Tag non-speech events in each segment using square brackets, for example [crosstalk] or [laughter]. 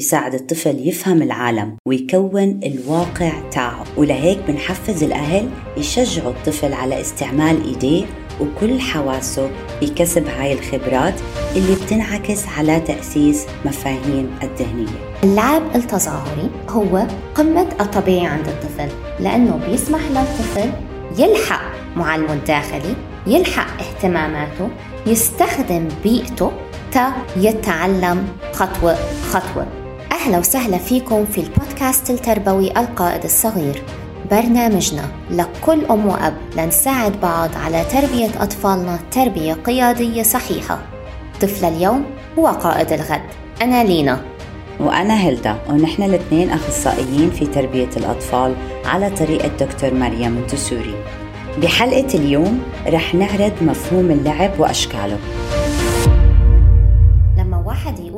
بيساعد الطفل يفهم العالم ويكون الواقع تاعه. ولهيك بنحفز الأهل يشجعوا الطفل على استعمال إيديه وكل حواسه بكسب هاي الخبرات اللي بتنعكس على تأسيس مفاهيم الذهنية. اللعب التظاهري هو قمة الطبيعي عند الطفل لأنه بيسمح للطفل يلحق معلمه الداخلي يلحق اهتماماته يستخدم بيئته تا يتعلم خطوة خطوة. أهلا وسهلا فيكم في البودكاست التربوي القائد الصغير. برنامجنا لكل أم وأب لنساعد بعض على تربية أطفالنا تربية قيادية صحيحة. طفل اليوم هو قائد الغد. أنا لينا. وأنا هيلدا. ونحن الاثنين أخصائيين في تربية الأطفال على طريقة دكتور مريم منتسوري بحلقة اليوم رح نعرض مفهوم اللعب وأشكاله.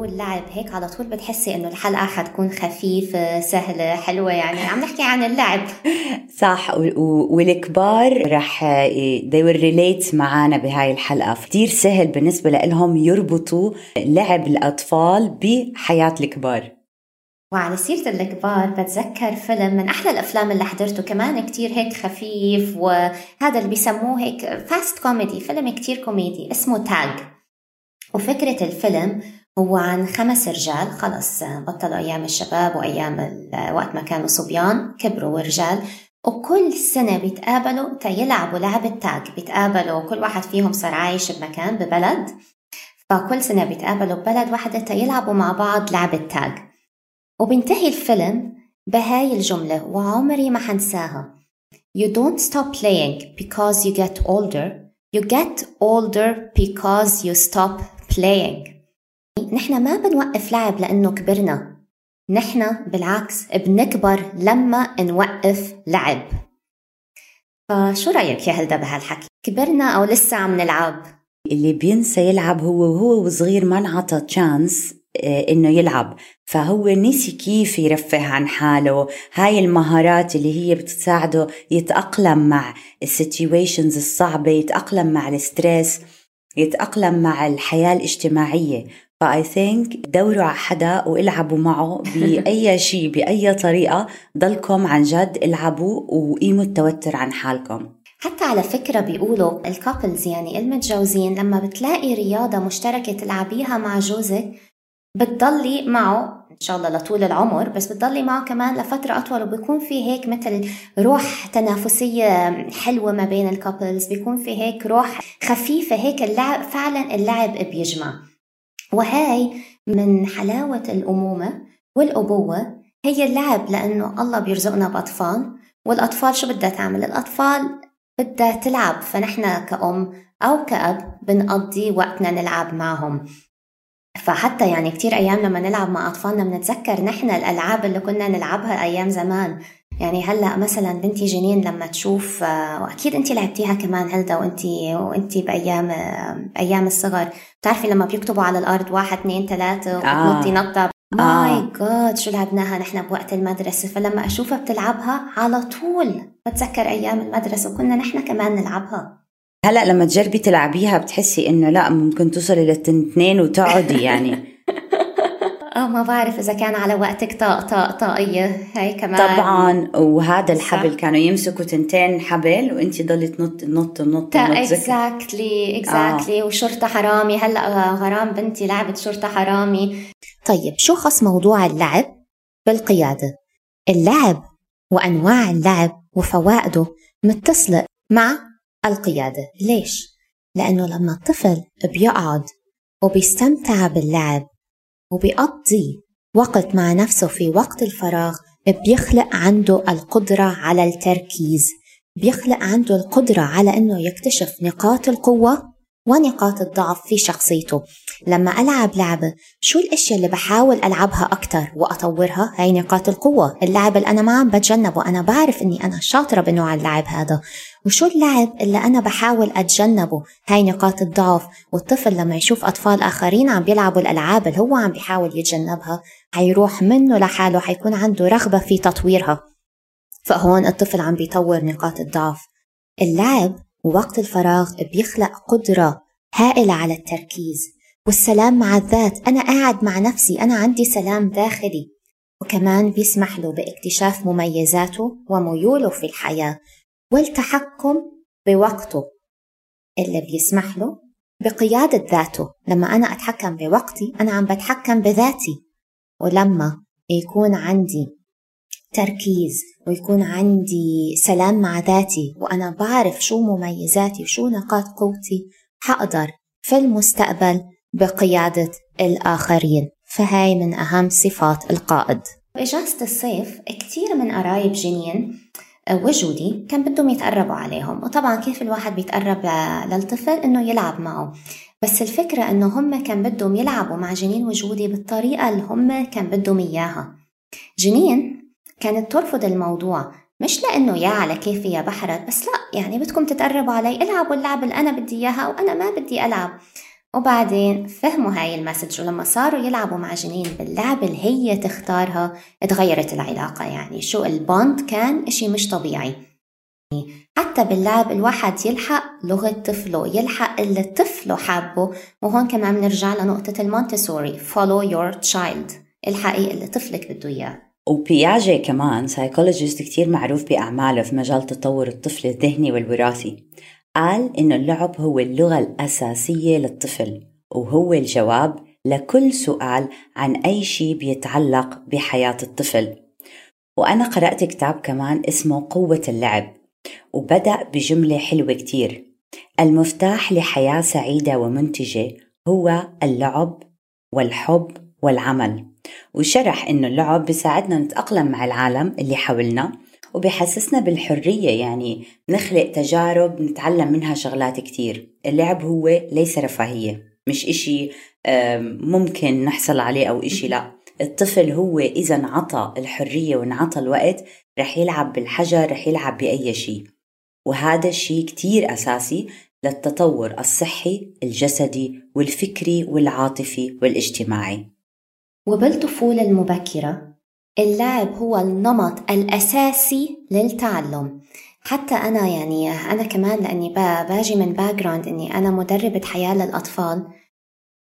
يقول لعب هيك على طول بتحسي إنه الحلقة حتكون خفيفة سهلة حلوة يعني عم نحكي عن اللعب. [laughs] صح والكبار رح they will relate معنا بهاي الحلقة. كتير سهل بالنسبة لهم يربطوا لعب الأطفال بحياة الكبار. وعلى سيرة الكبار بتذكر فيلم من أحلى الأفلام اللي حضرته كمان كتير هيك خفيف وهذا اللي بيسموه هيك farce comedy فيلم كتير كوميدي اسمه تاج وفكرة الفيلم هو عن خمس رجال. خلص بطلوا أيام الشباب وأيام وقت ما كانوا صبيان. كبروا ورجال وكل سنة بيتقابلوا تيلعبوا لعبة تاج بيتقابلوا كل واحد فيهم صار عايش بمكان ببلد. فكل سنة بيتقابلوا ببلد واحدة تيلعبوا مع بعض لعبة تاج وبينتهي الفيلم بهاي الجملة وعمري ما حنساها. You don't stop playing because you get older. You get older because you stop playing. نحن ما بنوقف لعب لأنه كبرنا. نحن بالعكس بنكبر لما نوقف لعب. فشو رأيك يا هلدا بهالحكي؟ كبرنا أو لسه عم نلعب؟ اللي بينسى يلعب هو وهو وصغير ما انعطى تشانس إنه يلعب. فهو نسي كيف يرفه عن حاله. هاي المهارات اللي هي بتساعده يتأقلم مع ال situations الصعبة يتأقلم مع ال stress يتأقلم مع الحياة الاجتماعية. ف I think دوروا على حدا والعبوا معه بأي [laughs] شيء بأي طريقة ضلكم عن جد العبوا وقيموا التوتر عن حالكم. حتى على فكرة بيقولوا ال couples يعني المتجوزين لما بتلاقي رياضة مشتركة تلعبيها مع جوزك بتضلي معه إن شاء الله لطول العمر بس بتضلي معه كمان لفترة أطول وبيكون في هيك مثل روح تنافسية حلوة ما بين الكابلز بيكون في هيك روح خفيفة هيك اللعب فعلا اللعب بيجمع. وهي من حلاوة الأمومة والأبوة. هي اللعب لأنه الله بيرزقنا بأطفال. والأطفال شو بدها تعمل؟ الأطفال بدها تلعب. فنحن كأم أو كأب بنقضي وقتنا نلعب معهم. فحتى يعني كتير أيام لما نلعب مع أطفالنا بنتذكر نحن الألعاب اللي كنا نلعبها أيام زمان. يعني هلا مثلا بنتي جنين لما تشوف وأكيد انت لعبتيها كمان هلدا وانت وانت بأيام أيام الصغر. بتعرفي لما بيكتبوا على الأرض واحد اثنين ثلاثة آه. نطة ماي آه. جاد شو لعبناها نحن بوقت المدرسة؟ فلما أشوفها بتلعبها على طول. بتذكر أيام المدرسة وكنا نحن كمان نلعبها. هلا لما تجربي تلعبيها بتحسي إنه لا ممكن توصلي للاثنين وتقعدي يعني. [laughs] آه ما بعرف إذا كان على وقتك. طاق طاق طاقيه هي كمان. طبعا وهذا الحبل كانوا يمسكوا تنتين حبل وانت ضلي تنط نط نط exactly exactly وشرطة حرامي. هلأ غرام بنتي لعبت شرطة حرامي. طيب شو خص موضوع اللعب؟ بالقيادة. اللعب وأنواع اللعب وفوائده متصلة مع القيادة. ليش؟ لأنه لما الطفل بيقعد وبيستمتع باللعب وبيقضي وقت مع نفسه في وقت الفراغ بيخلق عنده القدرة على التركيز بيخلق عنده القدرة على أنه يكتشف نقاط القوة ونقاط الضعف في شخصيته. لما ألعب لعبة شو الأشياء اللي بحاول ألعبها أكتر وأطورها؟ هاي نقاط القوة. اللعب اللي أنا ما عم بتجنبه. أنا بعرف أني أنا شاطرة بنوع اللعب هذا. وشو اللعب اللي أنا بحاول أتجنبه؟ هاي نقاط الضعف. والطفل لما يشوف أطفال آخرين عم بيلعبوا الألعاب اللي هو عم بيحاول يتجنبها حيروح منه لحاله حيكون عنده رغبة في تطويرها. فهون الطفل عم بيطور نقاط الضعف. اللعب ووقت الفراغ بيخلق قدرة هائلة على التركيز والسلام مع الذات. أنا قاعد مع نفسي أنا عندي سلام داخلي. وكمان بيسمح له باكتشاف مميزاته وميوله في الحياة والتحكم بوقته اللي بيسمح له بقيادة ذاته. لما أنا أتحكم بوقتي أنا عم بتحكم بذاتي. ولما يكون عندي تركيز ويكون عندي سلام مع ذاتي وأنا بعرف شو مميزاتي وشو نقاط قوتي حقدر في المستقبل بقيادة الآخرين. فهاي من أهم صفات القائد. بإجازة الصيف كتير من قرايب جنين آه، وجودي كان بدهم يتقربوا عليهم. وطبعا كيف الواحد بيتقرب للطفل؟ إنه يلعب معه. بس الفكرة إنه هم كان بدهم يلعبوا مع جنين وجودي بالطريقة اللي هم كان بدهم إياها. جنين كانت ترفض الموضوع مش لأنه يا على كيفي يا بحرت بس لا يعني بدكم تتقربوا علي العبوا اللعبة اللي أنا بدي إياها وأنا ما بدي ألعب. وبعدين فهموا هاي المسج ولما صاروا يلعبوا مع جنين باللعبة اللي هي تختارها تغيرت العلاقة يعني. شو ال bond كان؟ إشي مش طبيعي. حتى باللعب الواحد يلحق لغة طفله يلحق اللي طفله حابه. وهون كمان بنرجع لنقطة المونتسوري follow your child. الحقي اللي طفلك بده إياه. وبياجي كمان psychologist كتير معروف بأعماله في مجال تطور الطفل الذهني والوراثي. قال إنه اللعب هو اللغة الأساسية للطفل وهو الجواب لكل سؤال عن أي شيء بيتعلق بحياة الطفل. وأنا قرأت كتاب كمان اسمه قوة اللعب وبدأ بجملة حلوة كتير. المفتاح لحياة سعيدة ومنتجة هو اللعب والحب والعمل. وشرح إنه اللعب بيساعدنا نتأقلم مع العالم اللي حولنا وبحسسنا بالحرية يعني نخلق تجارب نتعلم منها شغلات كتير. اللعب هو ليس رفاهية مش إشي ممكن نحصل عليه أو إشي لا. الطفل هو إذا عطى الحرية وانعطى الوقت رح يلعب بالحجر رح يلعب بأي شيء وهذا الشيء كتير أساسي للتطور الصحي الجسدي والفكري والعاطفي والاجتماعي. وبالطفولة المبكرة اللعب هو النمط الأساسي للتعلم. حتى أنا يعني أنا كمان لأني باجي من باك إني أنا مدربة حياة للأطفال.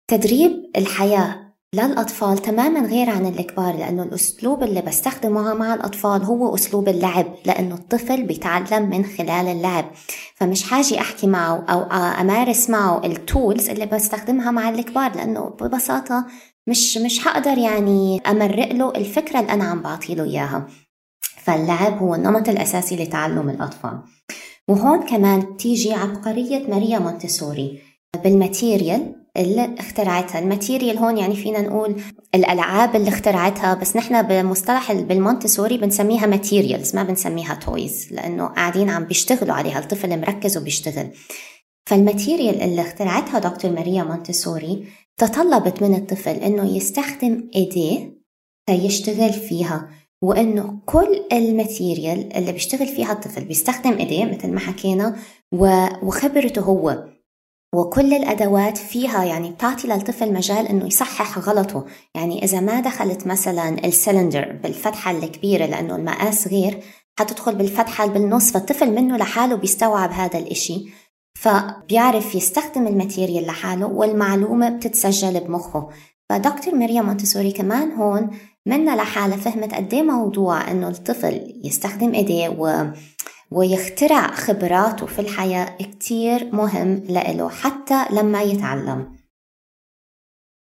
تدريب الحياة للأطفال تماما غير عن الكبار لأنه الأسلوب اللي بستخدمه مع الأطفال هو أسلوب اللعب لأنه الطفل بيتعلم من خلال اللعب. فمش حاجي أحكي معه أو أمارس معه التولز اللي بستخدمها مع الكبار لأنه ببساطة مش مش هقدر يعني أمرق له الفكرة اللي أنا عم بعطي له إياها. فاللعب هو النمط الأساسي لتعلم الأطفال. وهون كمان تيجي عبقرية ماريا مونتسوري. بال material اللي اخترعتها ال material هون يعني فينا نقول الألعاب اللي اخترعتها بس نحن بمصطلح بالمونتسوري بنسميها materials ما بنسميها toys لأنه قاعدين عم بيشتغلوا عليها الطفل مركز وبيشتغل. فال material اللي اخترعتها دكتور ماريا مونتسوري تطلبت من الطفل إنه يستخدم ايديه ليشتغل فيها وإنه كل ال material اللي بيشتغل فيها الطفل بيستخدم ايديه مثل ما حكينا وخبرته هو. وكل الأدوات فيها يعني بتعطي للطفل مجال إنه يصحح غلطه. يعني إذا ما دخلت مثلا السلندر بالفتحة الكبيرة لأنه المقاس صغير حتدخل بالفتحة بالنص فالطفل منه لحاله بيستوعب هذا الإشي. فبيعرف يستخدم ال material لحاله والمعلومة بتتسجل بمخه. فدكتور مريم مونتسوري كمان هون منا لحالها فهمت قد إيه موضوع إنه الطفل يستخدم إيديه و... ويخترع خبراته في الحياة كتير مهم لإله حتى لما يتعلم.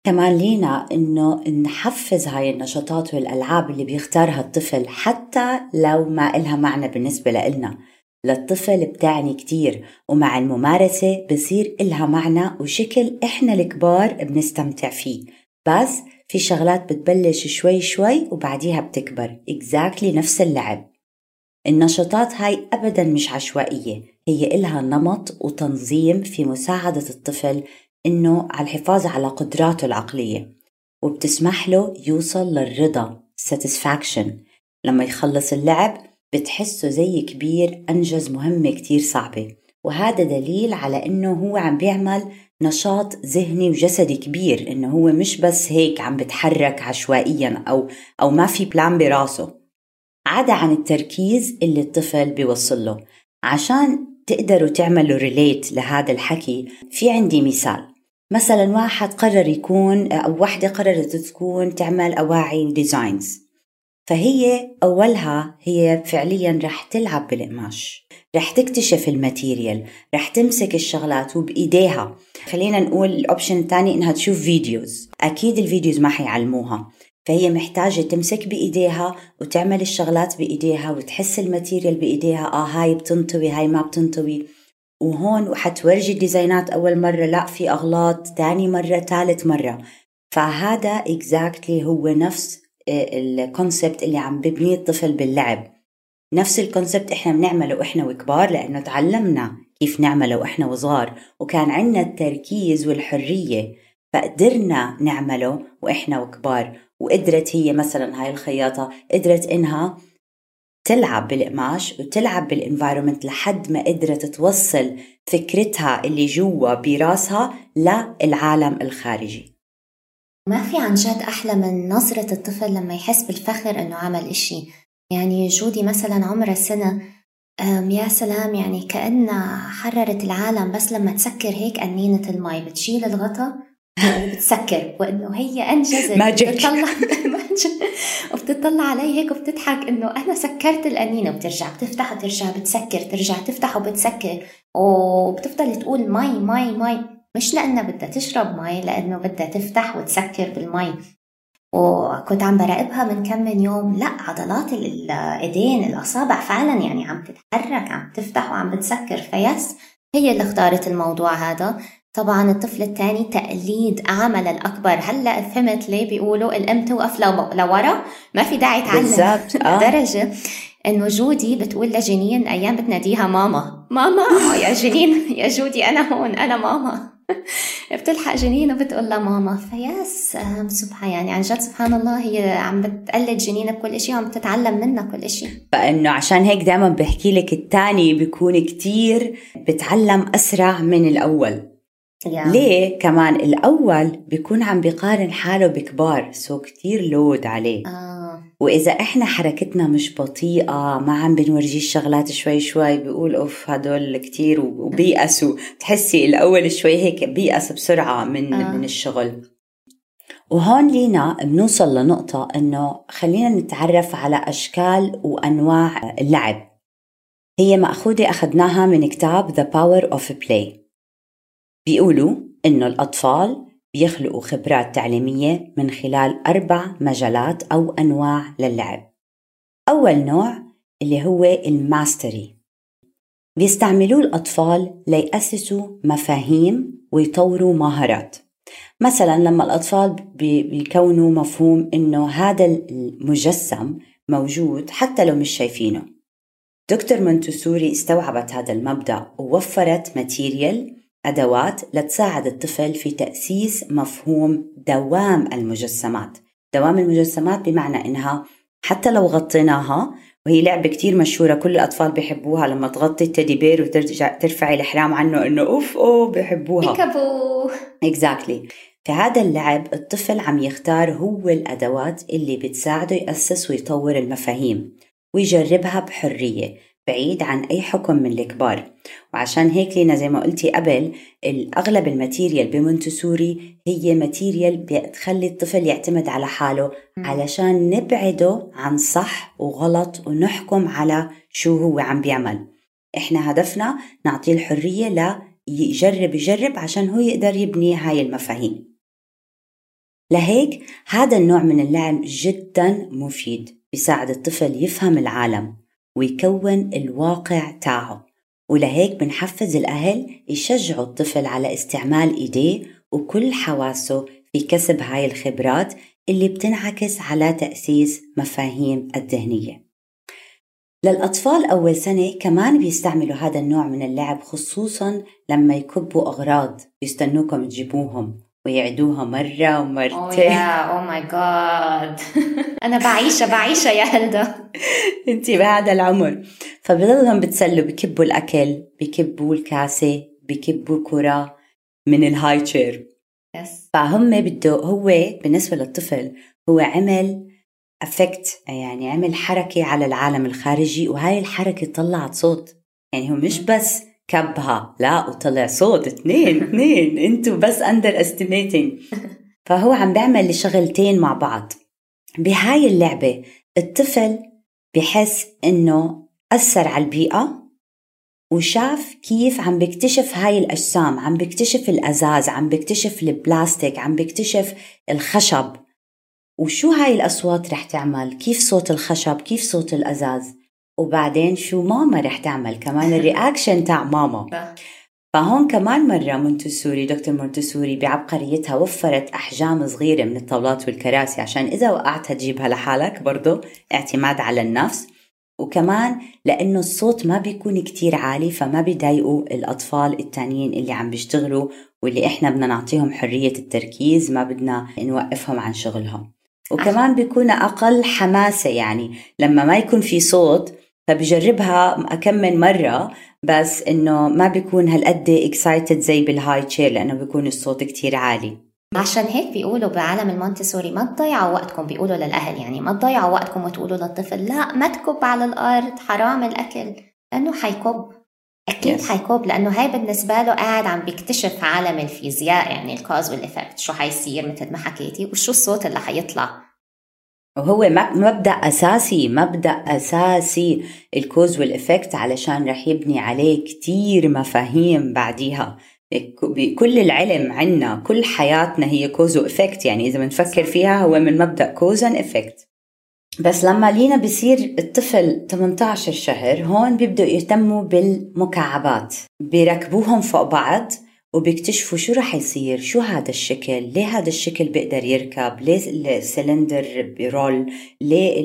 كمان لينا إنه نحفز هاي النشاطات والألعاب اللي بيختارها الطفل حتى لو ما إلها معنى بالنسبة لإلنا. للطفل بتعني كتير ومع الممارسة بصير إلها معنى وشكل إحنا الكبار بنستمتع فيه. بس في شغلات بتبلش شوي شوي وبعديها بتكبر exactly نفس اللعب. النشاطات هاي أبدا مش عشوائية هي إلها نمط وتنظيم في مساعدة الطفل إنه على الحفاظ على قدراته العقلية. وبتسمح له يوصل للرضا satisfaction. لما يخلص اللعب بتحسه زي كبير أنجز مهمة كتير صعبة. وهذا دليل على إنه هو عم بيعمل نشاط ذهني وجسدي كبير إنه هو مش بس هيك عم بتحرك عشوائيا أو أو ما في plan براسه. عدا عن التركيز اللي الطفل بيوصل له. عشان تقدروا تعملوا relate لهذا الحكي في عندي مثال. مثلا واحد قرر يكون أو واحدة قررت تكون تعمل أواعي designs فهي أولها هي فعليا رح تلعب بالقماش. رح تكتشف ال material رح تمسك الشغلات وبإيديها. خلينا نقول ال option الثاني إنها تشوف فيديوز. أكيد الفيديوز ما حيعلموها. فهي محتاجة تمسك بإيديها وتعمل الشغلات بإيديها وتحس ال material بإيديها. آه هاي بتنطوي هاي ما بتنطوي. وهون وحتورجي الديزاينات أول مرة لا في أغلاط تاني مرة ثالث مرة. فهذا exactly هو نفس ال concept اللي عم ببنيه الطفل باللعب. نفس ال concept إحنا بنعمله وإحنا وكبار لأنه تعلمنا كيف نعمله وإحنا وصغار وكان عندنا التركيز والحرية فقدرنا نعمله وإحنا وكبار. وقدرت هي مثلا هاي الخياطة قدرت إنها تلعب بالقماش وتلعب بال environment لحد ما قدرت توصل فكرتها اللي جوا براسها للعالم الخارجي. ما في عن جد أحلى من نظرة الطفل لما يحس بالفخر إنه عمل إشي؟ يعني جودي مثلا عمرها سنة يا سلام يعني كأنها حررت العالم بس لما تسكر هيك قنينة المي بتشيل الغطا وبتسكر وإنه هي magic بتطلع [laughs] وبتطلع علي هيك وبتضحك إنه أنا سكرت القنينه وبترجع بتفتح وترجع بتسكر ترجع تفتح وبتسكر وبتفضل تقول مي مي مي. مش لانها بدها تشرب مي لأنه بدها تفتح وتسكر بالمي. وكنت عم براقبها من كم من يوم. لا عضلات الإيدين الأصابع فعلا يعني عم تتحرك عم تفتح وعم بتسكر. فيس هي اللي اختارت الموضوع هذا. طبعا الطفل الثاني تقليد عمل الأكبر. هلأ فهمت ليه بيقولوا الأم توقف لورا ما في داعي تعلم. بالزبط. آه. لدرجة إنه جودي بتقول لجنين أيام بتناديها ماما. ماما يا جنين يا جودي أنا هون أنا ماما. [laughs] بتلحق جنين وبتقول لها ماما. فياس سبحان يعني عن جد سبحان الله هي عم بتقلد جنين بكل شيء وعم تتعلم منها كل شيء فإنه عشان هيك دائما بحكي لك الثاني بيكون كتير بتعلم أسرع من الأول. Yeah. ليه كمان الأول بيكون عم بيقارن حاله بكبار سو كتير لود عليه آه. وإذا إحنا حركتنا مش بطيئة ما عم بنورجيه الشغلات شوي شوي بيقول أوف هدول كتير وبيأسوا تحسي الأول شوي هيك بيأس بسرعة من, آه. من الشغل وهون لينا بنوصل لنقطة إنه خلينا نتعرف على أشكال وأنواع اللعب هي مأخوذة أخذناها من كتاب The Power of Play بيقولوا إنه الأطفال بيخلقوا خبرات تعليمية من خلال أربع مجالات أو أنواع للعب. أول نوع اللي هو الماستري. بيستعملوه الأطفال ليأسسوا مفاهيم ويطوروا مهارات. مثلا لما الأطفال بيكونوا مفهوم إنه هذا المجسم موجود حتى لو مش شايفينه. دكتور منتسوري استوعبت هذا المبدأ ووفرت material أدوات لتساعد الطفل في تأسيس مفهوم دوام المجسمات. دوام المجسمات بمعنى إنها حتى لو غطيناها وهي لعبة كتير مشهورة كل الأطفال بيحبوها لما تغطي ال teddy bear وترجع ترفعي الحرام عنه إنه أوف أوه بيحبوها. peekaboo exactly. في هذا اللعب الطفل عم يختار هو الأدوات اللي بتساعده يأسس ويطور المفاهيم ويجربها بحرية. بعيد عن أي حكم من الكبار. وعشان هيك لينا زي ما قلتي قبل الأغلب ال material بمونتسوري هي material بتخلي الطفل يعتمد على حاله علشان نبعده عن صح وغلط ونحكم على شو هو عم بيعمل. إحنا هدفنا نعطيه الحرية لا يجرب يجرب عشان هو يقدر يبني هاي المفاهيم. لهيك هذا النوع من اللعب جدا مفيد بيساعد الطفل يفهم العالم. ويكون الواقع تاعه. ولهيك بنحفز الأهل يشجعوا الطفل على استعمال إيديه وكل حواسه في كسب هاي الخبرات اللي بتنعكس على تأسيس مفاهيم الذهنية. للأطفال أول سنة كمان بيستعملوا هذا النوع من اللعب خصوصا لما يكبوا أغراض بيستنوكم تجيبوهم. ويعدوها مرة ومرتين. اوه ماي جاد أنا بعيشة بعيشة يا هلدا [laughs] أنت بهذا العمر. فبضلهم بتسلوا بكبوا الأكل بكبوا الكاسة بكبوا الكرة من ال high chair. yes فهم بده هو بالنسبة للطفل هو عمل effect يعني عمل حركة على العالم الخارجي وهاي الحركة طلعت صوت. يعني هو مش بس كبها. لا وطلع صوت. اثنين [laughs] اثنين أنتوا بس underestimating [laughs] فهو عم بيعمل شغلتين مع بعض. بهاي اللعبة الطفل بحس إنه أثر على البيئة وشاف كيف عم بيكتشف هاي الأجسام عم بيكتشف الأزاز عم بيكتشف البلاستيك عم بيكتشف الخشب. وشو هاي الأصوات رح تعمل؟ كيف صوت الخشب؟ كيف صوت الأزاز؟ وبعدين شو ماما رح تعمل؟ كمان ال reaction تاع ماما. فهون كمان مرة مونتسوري دكتور مونتسوري بعبقريتها وفرت أحجام صغيرة من الطاولات والكراسي عشان إذا وقعتها تجيبها لحالك برضو اعتماد على النفس. وكمان لأنه الصوت ما بيكون كتير عالي فما بيضايقوا الأطفال التانيين اللي عم بيشتغلوا واللي إحنا بدنا نعطيهم حرية التركيز ما بدنا نوقفهم عن شغلهم. وكمان بيكون أقل حماسة يعني لما ما يكون في صوت فبجربها كم من مرة بس إنه ما بيكون هالقد excited زي بال high chair لأنه بيكون الصوت كتير عالي. عشان هيك بيقولوا بعالم المونتسوري ما تضيعوا وقتكم بيقولوا للأهل يعني ما تضيعوا وقتكم وتقولوا للطفل لا ما تكب على الأرض حرام الأكل لأنه حيكب. أكيد yes. حيكب لأنه هاي بالنسبة له قاعد عم بيكتشف عالم الفيزياء يعني ال cause وال effect شو حيصير مثل ما حكيتي وشو الصوت اللي حيطلع. وهو مبدأ أساسي مبدأ أساسي ال cause وال effect علشان رح يبني عليه كتير مفاهيم بعديها. بكل العلم عنا كل حياتنا هي cause و effect يعني إذا بنفكر فيها هو من مبدأ cause effect بس لما لينا بصير الطفل 18 شهر هون بيبدأوا يهتموا بالمكعبات بيركبوهم فوق بعض وبيكتشفوا شو رح يصير؟ شو هذا الشكل؟ ليه هذا الشكل بيقدر يركب؟ ليه ال cylinder بي roll؟ ليه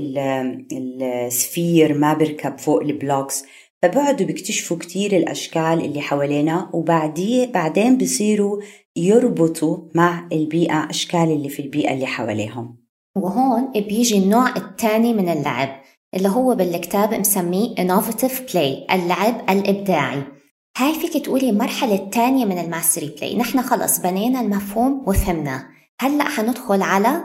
ال sphere ما بيركب فوق ال blocks؟ فبعدوا بيكتشفوا كتير الأشكال اللي حوالينا وبعدين بعدين بصيروا يربطوا مع البيئة أشكال اللي في البيئة اللي حواليهم. وهون بيجي النوع الثاني من اللعب اللي هو بالكتاب مسميه innovative play اللعب الإبداعي. هاي فيك تقولي المرحلة الثانية من ال mastery play؟ نحن خلص بنينا المفهوم وفهمناه. هلأ حندخل على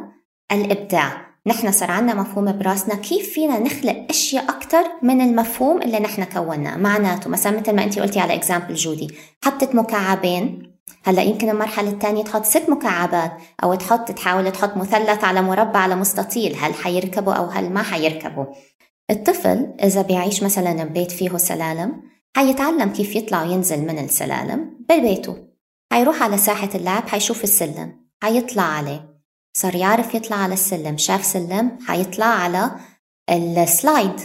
الإبداع. نحن صار عندنا مفهوم براسنا. كيف فينا نخلق أشياء أكثر من المفهوم اللي نحن كوناه؟ معناته مثلا مثل ما انت قلتي على example جودي. حطت مكعبين. هلأ يمكن المرحلة الثانية تحط ست مكعبات أو تحط تحاول تحط مثلث على مربع على مستطيل. هل حيركبوا أو هل ما حيركبوا؟ الطفل إذا بيعيش مثلا ببيت فيه سلالم حيتعلم كيف يطلع وينزل من السلالم ببيته حيروح على ساحة اللعب حيشوف السلم حيطلع عليه. صار يعرف يطلع على السلم شاف سلم حيطلع على ال slide.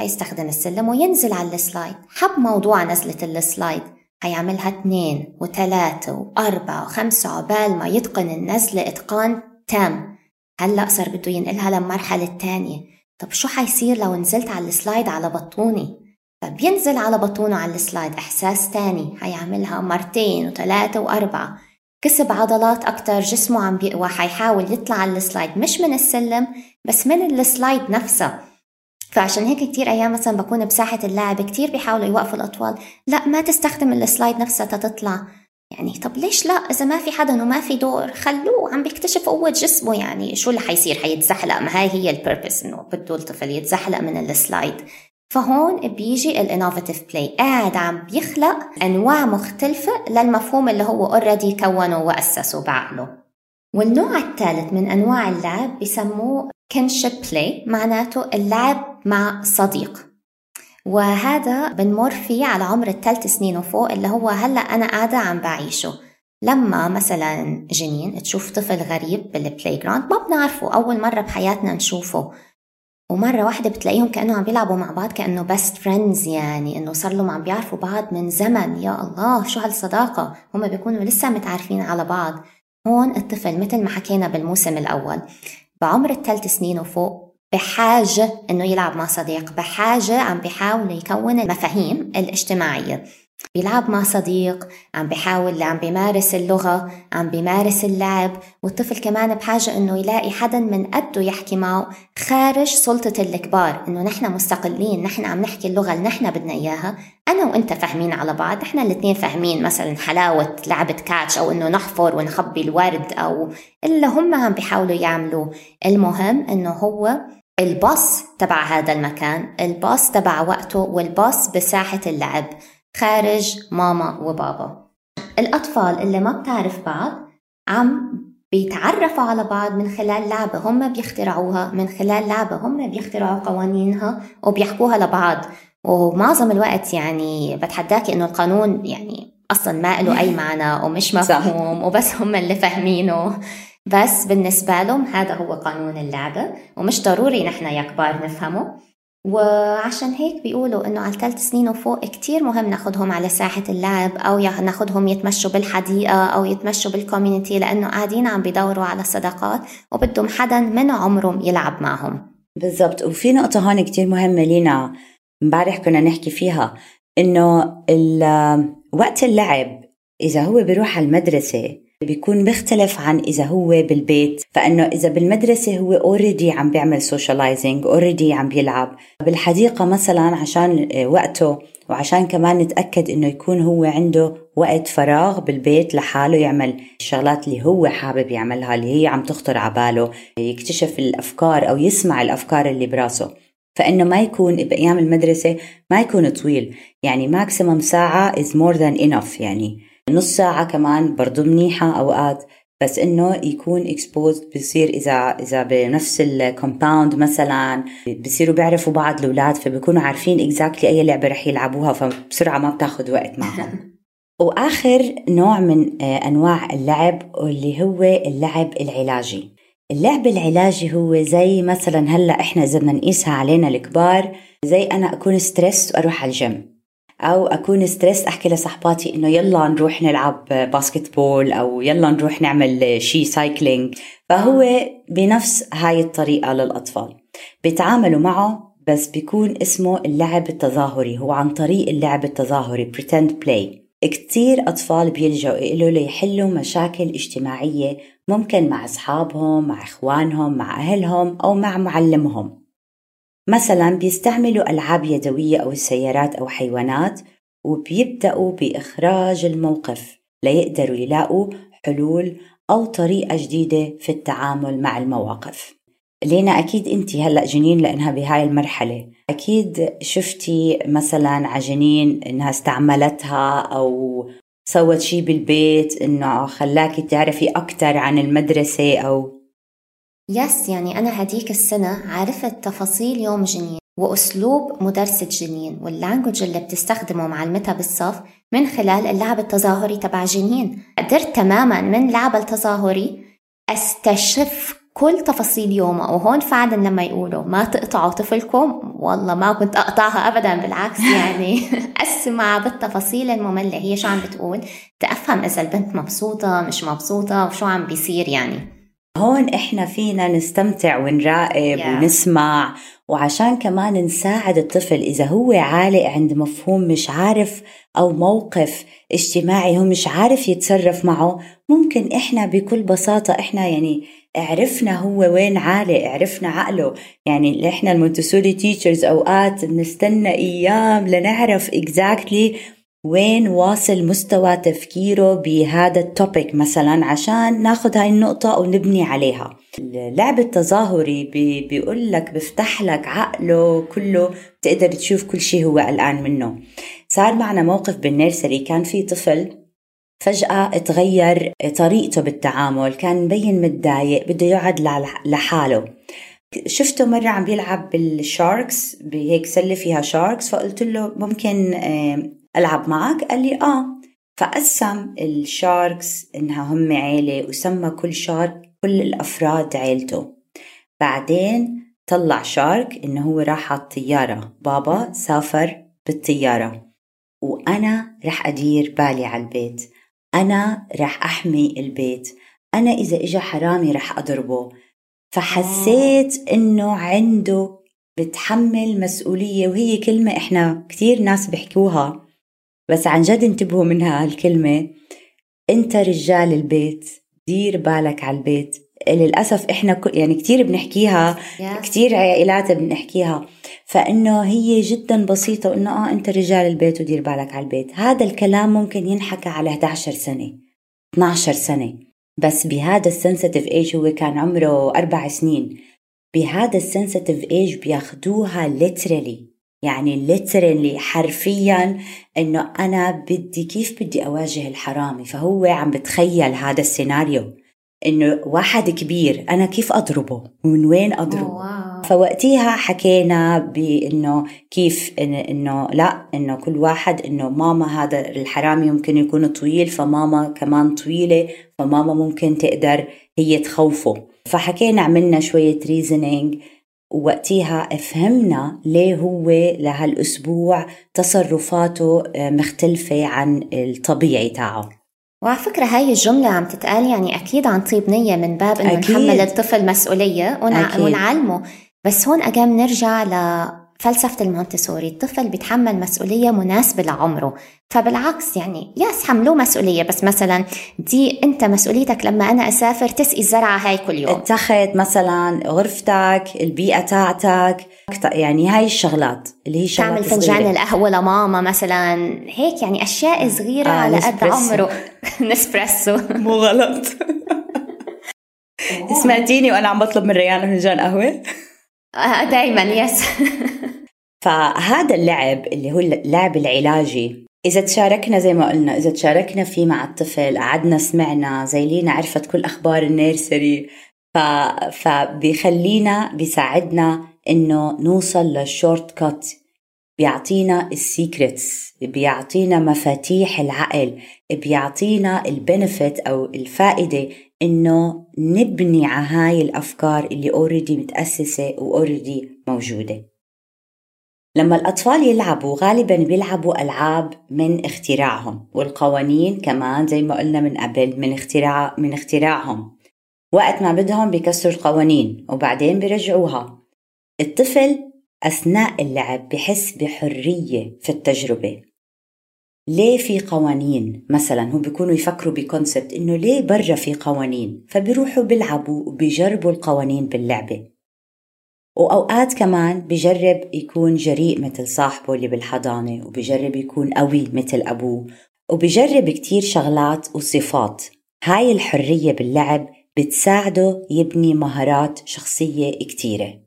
حيستخدم السلم وينزل على ال slide. حب موضوع نزلة ال slide. حيعملها اثنين وثلاثة وأربعة وخمسة عقبال ما يتقن النزلة إتقان تام. هلأ صار بده ينقلها للمرحلة الثانية طب شو حيصير لو نزلت على ال slide على بطوني؟ فبينزل على بطونه على ال slide إحساس تاني حيعملها مرتين وثلاثة وأربعة. كسب عضلات أكتر جسمه عم بيقوى حيحاول يطلع على ال slide مش من السلم بس من ال slide نفسها فعشان هيك كتير أيام مثلا بكون بساحة اللعب كتير بيحاولوا يوقفوا الأطفال لا ما تستخدم ال slide نفسها تطلع يعني طب ليش لا؟ إذا ما في حدا وما في دور خلوه عم بيكتشف قوة جسمه. يعني شو اللي حيصير؟ حيتزحلق. ما هاي هي ال purpose إنه بده الطفل يتزحلق من ال slide. فهون بيجي ال innovative play قاعد عم بيخلق أنواع مختلفة للمفهوم اللي هو already كونه وأسسه بعقله. والنوع الثالث من أنواع اللعب بسموه kinship play معناته اللعب مع صديق. وهذا بنمر فيه على عمر الثلاث سنين وفوق اللي هو هلأ أنا قاعدة عم بعيشه. لما مثلا جنين تشوف طفل غريب بال playground ما بنعرفه أول مرة بحياتنا نشوفه. ومرة واحدة بتلاقيهم كأنه عم بيلعبوا مع بعض كأنه best friends يعني إنه صار لهم عم بيعرفوا بعض من زمن. يا الله شو هالصداقة؟ هم بيكونوا لسه متعارفين على بعض. هون الطفل مثل ما حكينا بالموسم الأول. بعمر الثلاث سنين وفوق بحاجة إنه يلعب مع صديق بحاجة عم بيحاول يكون المفاهيم الاجتماعية. بيلعب مع صديق عم بيحاول عم بيمارس اللغة عم بيمارس اللعب والطفل كمان بحاجة إنه يلاقي حدا من قده يحكي معه خارج سلطة الكبار إنه نحن مستقلين نحن عم نحكي اللغة اللي نحن بدنا إياها. أنا وإنت فاهمين على بعض نحن الاثنين فاهمين مثلا حلاوة لعبة كاتش أو إنه نحفر ونخبي الورد أو الا هم عم بيحاولوا يعملوا. المهم إنه هو الباص تبع هذا المكان الباص تبع وقته والباص بساحة اللعب. خارج ماما وبابا. الأطفال اللي ما بتعرف بعض عم بيتعرفوا على بعض من خلال لعبة هم بيخترعوها من خلال لعبة هم بيخترعوا قوانينها وبيحكوها لبعض. ومعظم الوقت يعني بتحداكي إنه القانون يعني أصلا ما له أي معنى ومش مفهوم وبس هم اللي فاهمينه. بس بالنسبة لهم هذا هو قانون اللعبة ومش ضروري نحن يا كبار نفهمه. وعشان هيك بيقولوا إنه على ثلاث سنين وفوق كتير مهم ناخدهم على ساحة اللعب أو ناخدهم يتمشوا بالحديقة أو يتمشوا بال community لأنه قاعدين عم بيدوروا على صداقات وبدهم حدا من عمرهم يلعب معهم. بالضبط. وفي نقطة هون كتير مهمة لينا امبارح كنا نحكي فيها إنه وقت اللعب إذا هو بيروح على المدرسة بيكون بيختلف عن إذا هو بالبيت فإنه إذا بالمدرسة هو already عم بيعمل socializing already عم بيلعب. بالحديقة مثلا عشان وقته وعشان كمان نتأكد إنه يكون هو عنده وقت فراغ بالبيت لحاله يعمل الشغلات اللي هو حابب يعملها اللي هي عم تخطر على باله يكتشف الأفكار أو يسمع الأفكار اللي براسه. فإنه ما يكون بأيام المدرسة ما يكون طويل. يعني maximum ساعة is more than enough يعني. نص ساعة كمان برضو منيحة أوقات بس إنه يكون exposed بصير إذا إذا بنفس ال compound مثلا بصيروا بيعرفوا بعض الأولاد فبيكونوا عارفين exactly أي لعبة رح يلعبوها فبسرعة ما بتاخذ وقت معهم. [laughs] وآخر نوع من آه، أنواع اللعب اللي هو اللعب العلاجي. اللعب العلاجي هو زي مثلا هلأ إحنا إذا بدنا نقيسها علينا الكبار زي أنا أكون stressed وأروح على الجيم أو أكون stressed أحكي لصحباتي إنه يلا نروح نلعب basketball أو يلا نروح نعمل شي cycling فهو بنفس هاي الطريقة للأطفال. بيتعاملوا معه بس بيكون اسمه اللعب التظاهري. هو عن طريق اللعب التظاهري pretend play. كتير أطفال بيلجأوا إله ليحلوا مشاكل اجتماعية ممكن مع أصحابهم مع إخوانهم مع أهلهم أو مع معلمهم. مثلا بيستعملوا ألعاب يدوية أو السيارات أو حيوانات وبيبدأوا بإخراج الموقف ليقدروا يلاقوا حلول أو طريقة جديدة في التعامل مع المواقف. لينا أكيد أنت هلأ جنين لأنها بهاي المرحلة. أكيد شفتي مثلا ع جنين إنها استعملتها أو سوت شي بالبيت إنه خلاكي تعرفي أكتر عن المدرسة أو yes يعني أنا هديك السنة عرفت تفاصيل يوم جنين وأسلوب مدرسة جنين وال language اللي بتستخدمه معلمتها بالصف من خلال اللعب التظاهري تبع جنين. قدرت تماما من لعب التظاهري أستشف كل تفاصيل يومها وهون فعلا لما يقولوا ما تقطعوا طفلكم والله ما كنت أقطعها ابدا بالعكس يعني [laughs] أسمع بالتفاصيل المملة هي شو عم بتقول تأفهم إذا البنت مبسوطة مش مبسوطة وشو عم بيصير يعني. هون إحنا فينا نستمتع ونراقب yeah. ونسمع وعشان كمان نساعد الطفل إذا هو عالق عند مفهوم مش عارف أو موقف اجتماعي هو مش عارف يتصرف معه ممكن إحنا بكل بساطة إحنا يعني عرفنا هو وين عالق عرفنا عقله يعني إحنا ال Montessori teachers أوقات بنستنى أيام لنعرف exactly exactly وين واصل مستوى تفكيره بهذا ال topic مثلا عشان ناخذ هاي النقطة ونبني عليها. اللعب التظاهري بي بيقول لك بفتح لك عقله كله بتقدر تشوف كل شيء هو قلقان منه. صار معنا موقف بال nursery كان في طفل فجأة تغير طريقته بالتعامل كان مبين متضايق بده يقعد لحاله. شفته مرة عم بيلعب بال sharks بهيك سلة فيها sharks فقلت له ممكن ألعب معك؟ قال لي آه. فقسم ال sharks إنها هم عيلة وسمى كل shark كل الأفراد عيلته. بعدين طلع شارك إنه هو راح على الطيارة. بابا سافر بالطيارة. وأنا رح أدير بالي على البيت. أنا رح أحمي البيت. أنا إذا إجا حرامي رح أضربه. فحسيت إنه عنده بتحمل مسؤولية وهي كلمة إحنا كتير ناس بيحكوها. بس عن جد انتبهوا منها هالكلمة. انت رجال البيت دير بالك على البيت. للأسف إحنا يعني كتير بنحكيها yeah. كتير عائلات بنحكيها. فإنه هي جدا بسيطة إنه آه أنت رجال البيت ودير بالك على البيت. هذا الكلام ممكن ينحكى على 11 سنة 12 سنة. بس بهذا ال sensitive age هو كان عمره أربع سنين. بهذا ال sensitive age بياخدوها literally. يعني literally حرفيا إنه أنا بدي كيف بدي أواجه الحرامي. فهو عم بتخيل هذا السيناريو. إنه واحد كبير أنا كيف أضربه؟ ومن وين أضربه؟ oh, wow. فوقتيها حكينا بإنه كيف إنه لا إنه كل واحد إنه ماما هذا الحرامي ممكن يكون طويل فماما كمان طويلة فماما ممكن تقدر هي تخوفه. فحكينا عملنا شوية ريزنينج ووقتها فهمنا ليه هو لهالأسبوع تصرفاته آه، مختلفة عن الطبيعي تاعه. وعلى فكرة هاي الجملة عم تتقال يعني أكيد عن طيب نية من باب إنه نحمل الطفل مسؤولية ونع... ونعلمه. بس هون أجام نرجع لفلسفة المونتسوري الطفل بيتحمل مسؤولية مناسبة لعمره. فبالعكس يعني ياس حملوه مسؤولية بس مثلا دي أنت مسؤوليتك لما أنا أسافر تسقي الزرعة هاي كل يوم. التخت مثلا غرفتك البيئة تاعتك يعني هاي الشغلات اللي هي شغلات تعمل فنجان القهوة لماما مثلا. هيك يعني أشياء صغيرة آه على قد عمره. [laughs] نسبريسو مو غلط. [laughs] سمعتيني وأنا عم بطلب من ريان فنجان قهوة؟ آه دايما yes [laughs] فهذا اللعب اللي هو اللعب العلاجي إذا تشاركنا زي ما قلنا إذا تشاركنا فيه مع الطفل قعدنا سمعنا زي لينا عرفت كل أخبار ال nursery ف... فبيخلينا بيساعدنا إنه نوصل لل shortcut. بيعطينا ال secrets بيعطينا مفاتيح العقل بيعطينا ال benefit أو الفائدة إنه نبني على هاي الأفكار اللي already متأسسة و already موجودة. لما الأطفال يلعبوا غالبا بيلعبوا ألعاب من اختراعهم والقوانين كمان زي ما قلنا من قبل من اختراع من اختراعهم. وقت ما بدهم بيكسروا القوانين وبعدين بيرجعوها. الطفل أثناء اللعب بحس بحرية في التجربة. ليه في قوانين؟ مثلا هم بيكونوا يفكروا بكونسبت إنه ليه برا في قوانين؟ فبيروحوا بيلعبوا وبيجربوا القوانين باللعبة. وأوقات كمان بجرب يكون جريء مثل صاحبه اللي بالحضانة وبجرب يكون قوي مثل أبوه وبجرب كتير شغلات وصفات. هاي الحرية باللعب بتساعده يبني مهارات شخصية كتيرة.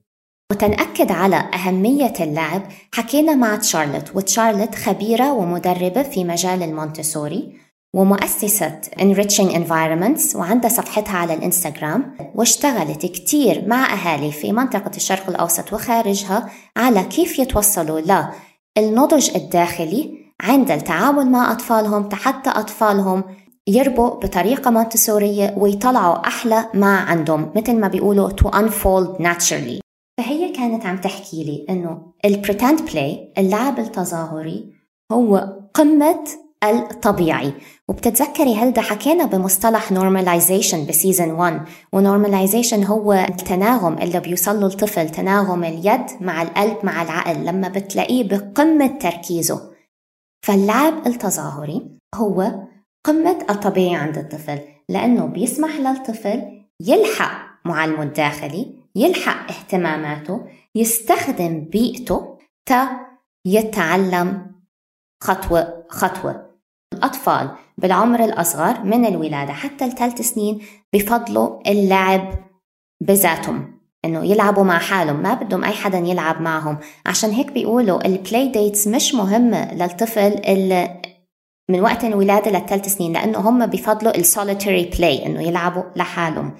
وتنأكد على أهمية اللعب حكينا مع تشارلت وتشارلت خبيرة ومدربة في مجال المونتسوري ومؤسسة Enriching Environments وعندها صفحتها على الإنستغرام واشتغلت كتير مع أهالي في منطقة الشرق الأوسط وخارجها على كيف يتوصلوا للنضج الداخلي عند التعامل مع أطفالهم حتى أطفالهم يربوا بطريقة مونتسورية ويطلعوا أحلى ما عندهم مثل ما بيقولوا to unfold naturally. فهي كانت عم تحكي لي إنه ال pretend play اللعب التظاهري هو قمة الطبيعي. وبتتذكري هلدا حكينا بمصطلح normalization ب season 1 و normalization هو التناغم اللي بيوصل له الطفل تناغم اليد مع القلب مع العقل لما بتلاقيه بقمة تركيزه. فاللعب التظاهري هو قمة الطبيعي عند الطفل لأنه بيسمح للطفل يلحق معلمه الداخلي يلحق اهتماماته يستخدم بيئته تا يتعلم خطوة خطوة. الأطفال بالعمر الأصغر من الولادة حتى الثلاث سنين بفضلوا اللعب بذاتهم إنه يلعبوا مع حالهم ما بدهم أي حدا يلعب معهم. عشان هيك بيقولوا ال play dates مش مهمة للطفل من وقت الولادة للثلاث سنين لأنه هم بفضلوا ال solitary play إنه يلعبوا لحالهم.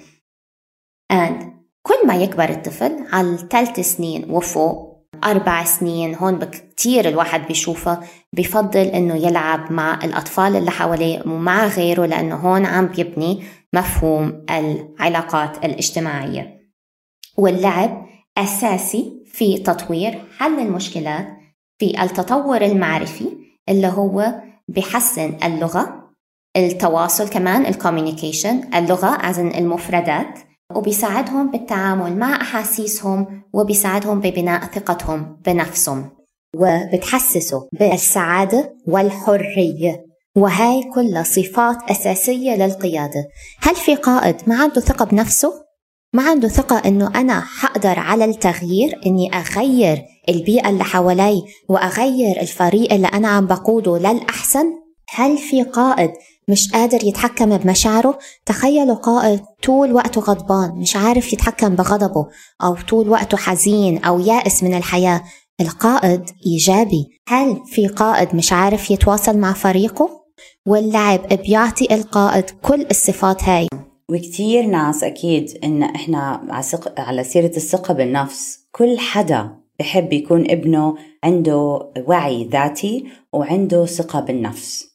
And كل ما يكبر الطفل على الثلاث سنين وفوق أربع سنين هون كتير الواحد بيشوفها بفضل إنه يلعب مع الأطفال اللي حواليه ومع غيره لأنه هون عم بيبني مفهوم العلاقات الاجتماعية. واللعب أساسي في تطوير حل المشكلات في التطور المعرفي اللي هو بحسن اللغة التواصل كمان الكوميونيكيشن اللغة أزن المفردات. وبيساعدهم بالتعامل مع أحاسيسهم وبيساعدهم ببناء ثقتهم بنفسهم وبتحسسه بالسعادة والحرية وهاي كلها صفات أساسية للقيادة هل في قائد ما عنده ثقة بنفسه؟ ما عنده ثقة إنه أنا حقدر على التغيير إني أغير البيئة اللي حوالي وأغير الفريق اللي أنا عم بقوده للأحسن؟ هل في قائد مش قادر يتحكم بمشاعره. تخيلوا قائد طول وقته غضبان مش عارف يتحكم بغضبه أو طول وقته حزين أو يائس من الحياة. القائد إيجابي. هل في قائد مش عارف يتواصل مع فريقه؟ واللعب بيعطي القائد كل الصفات هاي. وكتير ناس أكيد إن إحنا على سيرة الثقة بالنفس. كل حدا بحب يكون ابنه عنده وعي ذاتي وعنده ثقة بالنفس.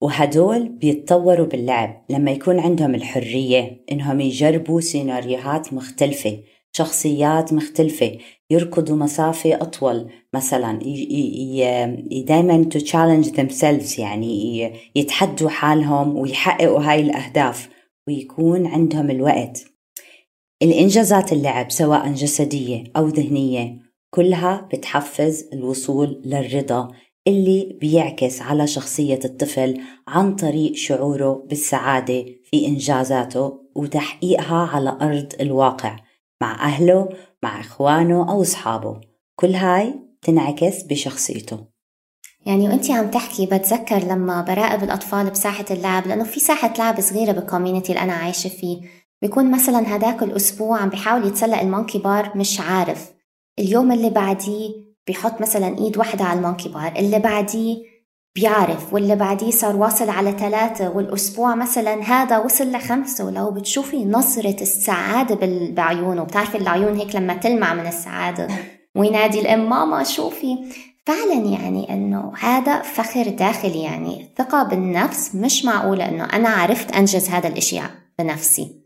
وهدول بيتطوروا باللعب لما يكون عندهم الحرية إنهم يجربوا سيناريوهات مختلفة شخصيات مختلفة يركضوا مسافة أطول مثلا دايما to challenge themselves يعني يتحدوا حالهم ويحققوا هاي الأهداف ويكون عندهم الوقت. الإنجازات اللعب سواء جسدية أو ذهنية كلها بتحفز الوصول للرضا اللي بيعكس على شخصية الطفل عن طريق شعوره بالسعادة في إنجازاته وتحقيقها على أرض الواقع مع أهله مع إخوانه أو أصحابه. كل هاي تنعكس بشخصيته. يعني وانت عم تحكي بتذكر لما براقب الأطفال بساحة اللعب لأنه في ساحة لعب صغيرة بال community اللي أنا عايشة فيه. بيكون مثلا هداك الأسبوع عم بيحاول يتسلق ال monkey bar مش عارف. اليوم اللي بعديه بيحط مثلا إيد واحدة على ال monkey bar اللي بعديه بيعرف واللي بعديه صار واصل على ثلاثة والأسبوع مثلا هذا وصل لخمسة. ولو بتشوفي نظرة السعادة بعيونه بتعرفي العيون هيك لما تلمع من السعادة. [laughs] وينادي الأم ماما شوفي فعلا يعني إنه هذا فخر داخلي يعني ثقة بالنفس مش معقولة إنه أنا عرفت أنجز هذا الإشي بنفسي.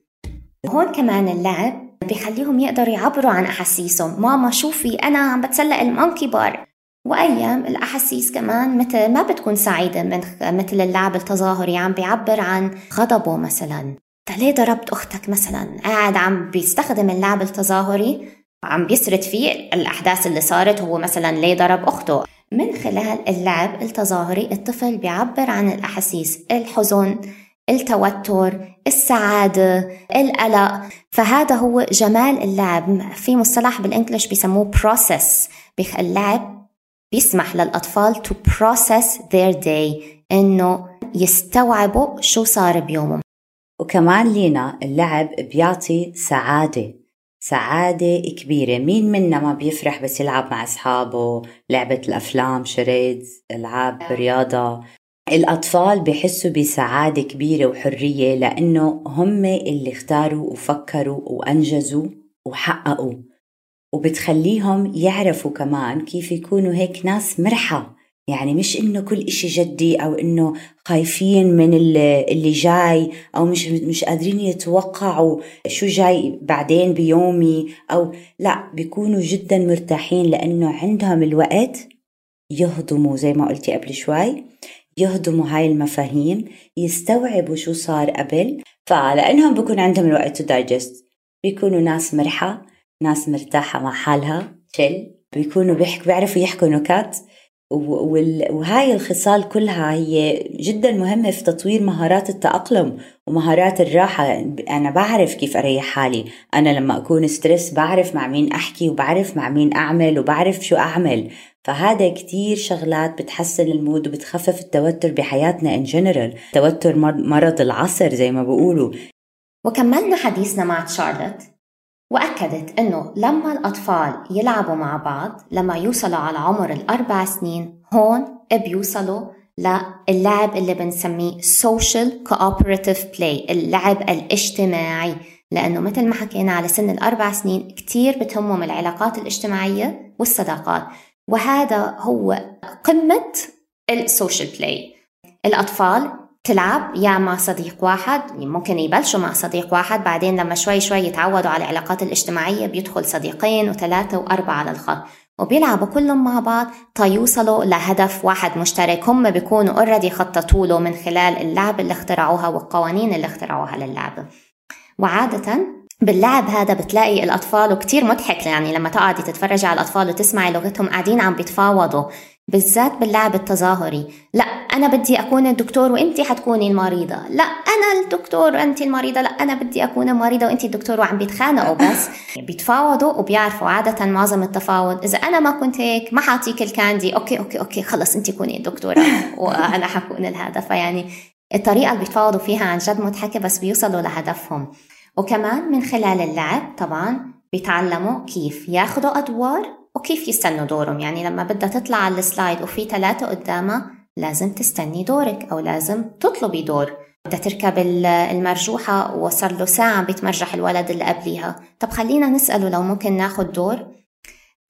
هون كمان اللعب بيخليهم يقدروا يعبروا عن أحاسيسهم. ماما شوفي أنا عم بتسلق المونكي بار وأيام الأحاسيس كمان مثل ما بتكون سعيدة من مثل اللعب التظاهري عم بيعبر عن غضبه مثلا. ليه ضربت أختك مثلا؟ قاعد عم بيستخدم اللعب التظاهري عم بيسرد فيه الأحداث اللي صارت هو مثلا ليه ضرب أخته. من خلال اللعب التظاهري الطفل بيعبر عن الأحاسيس الحزن التوتر السعادة القلق. فهذا هو جمال اللعب. في مصطلح بالإنجليش بيسموه process. اللعب بيسمح للأطفال to process their day. إنه يستوعبوا شو صار بيومهم. وكمان لينا اللعب بيعطي سعادة. سعادة كبيرة. مين منا ما بيفرح بس يلعب مع أصحابه؟ لعبة الأفلام شريدز ألعاب رياضة. الأطفال بحسوا بسعادة كبيرة وحرية لأنه هم اللي اختاروا وفكروا وأنجزوا وحققوا. وبتخليهم يعرفوا كمان كيف يكونوا هيك ناس مرحة. يعني مش إنه كل إشي جدي أو إنه خايفين من اللي جاي أو مش مش قادرين يتوقعوا شو جاي بعدين بيومين أو لا بيكونوا جدا مرتاحين لأنه عندهم الوقت يهضموا زي ما قلتي قبل شوي. يهضموا هاي المفاهيم يستوعبوا شو صار قبل فلأنهم بكون عندهم الوقت to digest بيكونوا ناس مرحة ناس مرتاحة مع حالها chill بيكونوا بيحكوا بيعرفوا يحكوا نكات. وهاي الخصال كلها هي جدا مهمة في تطوير مهارات التأقلم ومهارات الراحة. أنا بعرف كيف أريح حالي. أنا لما أكون stressed بعرف مع مين أحكي وبعرف مع مين أعمل وبعرف شو أعمل. فهذا كتير شغلات بتحسن ال mood وبتخفف التوتر بحياتنا in general توتر مرض العصر زي ما بيقولوا. وكملنا حديثنا مع تشارلوت وأكدت أنه لما الأطفال يلعبوا مع بعض لما يوصلوا على عمر الأربع سنين هون بيوصلوا للعب اللي بنسميه social cooperative play اللعب الاجتماعي. لأنه مثل ما حكينا على سن الأربع سنين كتير بتهمهم العلاقات الاجتماعية والصداقات. وهذا هو قمة ال social play الأطفال تلعب يا مع صديق واحد ممكن يبلشوا مع صديق واحد بعدين لما شوي شوي يتعودوا على العلاقات الاجتماعية بيدخل صديقين وثلاثة وأربعة على الخط. وبيلعبوا كلهم مع بعض تيوصلوا لهدف واحد مشترك. هم بيكونوا already خططوا له من خلال اللعبة اللي اخترعوها والقوانين اللي اخترعوها للعبة وعادة باللعب هذا بتلاقي الأطفال وكتير مضحك يعني لما تقعدي تتفرجي على الأطفال وتسمعي لغتهم قاعدين عم بيتفاوضوا. بالذات باللعب التظاهري. لا أنا بدي أكون الدكتور وأنت حتكوني المريضة. لا أنا الدكتور وأنت المريضة. لا أنا بدي أكون المريضة وأنت الدكتور وعم بيتخانقوا بس. [laughs] بيتفاوضوا وبيعرفوا عادة معظم التفاوض. إذا أنا ما كنت هيك ما حأعطيك ال candy. okay okay okay خلص أنت كوني الدكتورة [laughs] وأنا حكون هذا فيعني الطريقة اللي بيتفاوضوا فيها عن جد مضحكة بس بيوصلوا لهدفهم. وكمان من خلال اللعب طبعا بيتعلموا كيف ياخذوا أدوار وكيف يستنوا دورهم؟ يعني لما بدها تطلع على السلايد وفي ثلاثة قدامها لازم تستني دورك أو لازم تطلبي دور. بدها تركب المرجوحة وصار له ساعة بيتمرجح الولد اللي قبليها. طب خلينا نسأله لو ممكن ناخد دور.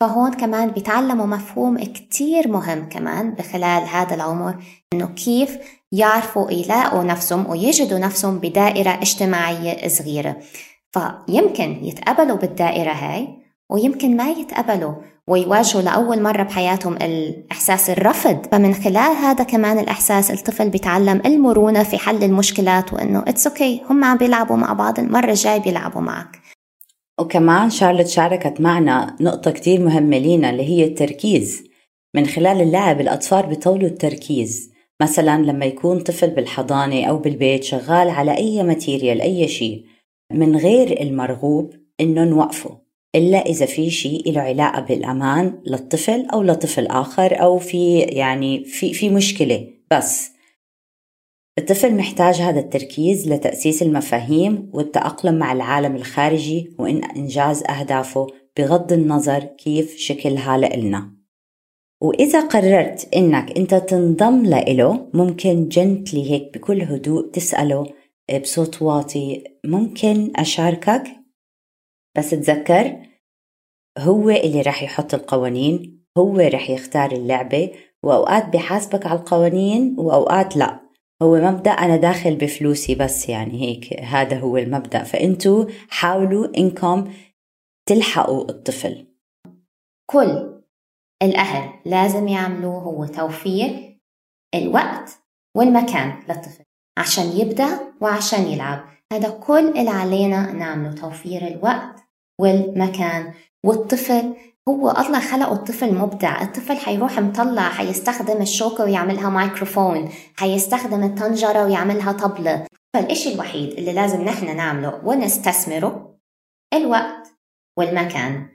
فهون كمان بيتعلموا مفهوم كتير مهم كمان بخلال هذا العمر إنه كيف يعرفوا يلاقوا نفسهم ويجدوا نفسهم بدائرة اجتماعية صغيرة. فيمكن يتقبلوا بالدائرة هاي ويمكن ما يتقبلوا ويواجهوا لأول مرة بحياتهم الإحساس الرفض. فمن خلال هذا كمان الإحساس الطفل بيتعلم المرونة في حل المشكلات وإنه it's okay okay. هم عم بيلعبوا مع بعض المرة الجاي بيلعبوا معك. وكمان شارلوت شاركت معنا نقطة كتير مهمة لينا اللي هي التركيز. من خلال اللعب الأطفال بيطولوا التركيز. مثلا لما يكون طفل بالحضانة أو بالبيت شغال على أي ماتيريال أي شيء من غير المرغوب إنه نوقفه إلا إذا في شيء له علاقة بالأمان للطفل أو لطفل آخر أو في يعني في في مشكلة. بس الطفل محتاج هذا التركيز لتأسيس المفاهيم والتأقلم مع العالم الخارجي وإن إنجاز أهدافه بغض النظر كيف شكلها لإلنا. وإذا قررت إنك أنت تنضم له ممكن جنتلي هيك بكل هدوء تسأله بصوت واطي ممكن أشاركك؟ بس تذكر هو اللي رح يحط القوانين هو رح يختار اللعبة وأوقات بحاسبك على القوانين وأوقات لا. هو مبدأ أنا داخل بفلوسي بس يعني هيك هذا هو المبدأ. فأنتوا حاولوا إنكم تلحقوا الطفل. كل الأهل لازم يعملوه هو توفير الوقت والمكان للطفل عشان يبدأ وعشان يلعب. هذا كل اللي علينا نعمله توفير الوقت والمكان والطفل. هو الله خلقه الطفل مبدع. الطفل حيروح مطلع حيستخدم الشوكة ويعملها مايكروفون حيستخدم الطنجرة ويعملها طبلة. فالإشي الوحيد اللي لازم نحن نعمله ونستثمره الوقت والمكان.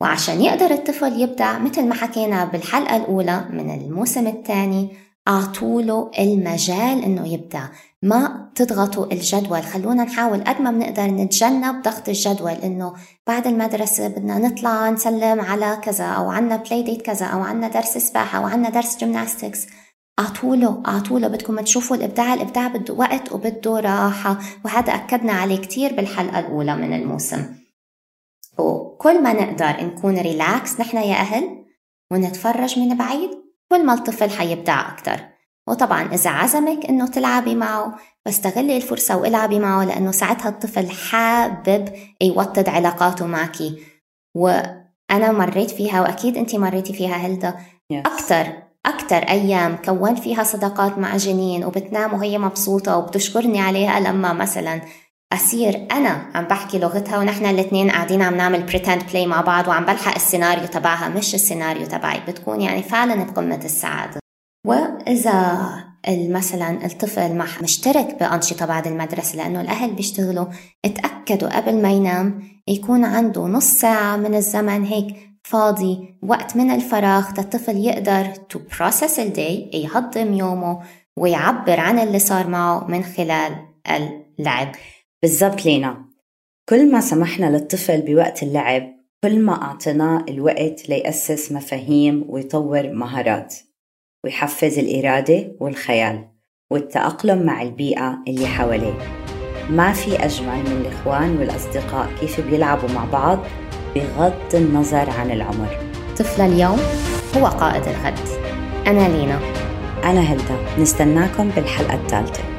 وعشان يقدر الطفل يبدع مثل ما حكينا بالحلقة الأولى من الموسم الثاني أعطوله المجال إنه يبدع. ما تضغطوا الجدول. خلونا نحاول قد ما بنقدر نتجنب ضغط الجدول إنه بعد المدرسة بدنا نطلع نسلم على كذا أو عنا play date كذا أو عنا درس سباحة أو عنا درس gymnastics أعطوله أعطوله بدكم تشوفوا الإبداع الإبداع بده وقت وبده راحة وهذا أكدنا عليه كتير بالحلقة الأولى من الموسم. وكل ما نقدر نكون ريلاكس نحن يا أهل ونتفرج من بعيد كل ما الطفل حيبدع أكتر. وطبعا إذا عزمك إنه تلعبي معه فاستغلي الفرصة والعبي معه لأنه ساعتها الطفل حابب يوطد علاقاته معكي وأنا مريت فيها وأكيد أنت مريتي فيها هلدا. Yes. أكتر أكتر أيام بكون فيها صداقات مع جنين وبتنام وهي مبسوطة وبتشكرني عليها لما مثلا أصير أنا عم بحكي لغتها ونحن الاثنين قاعدين عم نعمل pretend play مع بعض وعم بلحق السيناريو تبعها مش السيناريو تبعي. بتكون يعني فعلا بقمة السعادة. وإذا مثلا الطفل ما مشترك بأنشطة بعد المدرسة لأنه الأهل بيشتغلوا اتأكدوا قبل ما ينام يكون عنده نص ساعة من الزمن هيك فاضي وقت من الفراغ الطفل يقدر to process الدي يهضم يومه ويعبر عن اللي صار معه من خلال اللعب. بالضبط لينا. كل ما سمحنا للطفل بوقت اللعب كل ما أعطيناه الوقت ليأسس مفاهيم ويطور مهارات. ويحفز الإرادة والخيال والتأقلم مع البيئة اللي حواليه. ما في أجمل من الإخوان والأصدقاء كيف بيلعبوا مع بعض بغض النظر عن العمر. طفل اليوم هو قائد الغد. أنا لينا. أنا هلدا. نستناكم بالحلقة الثالثة.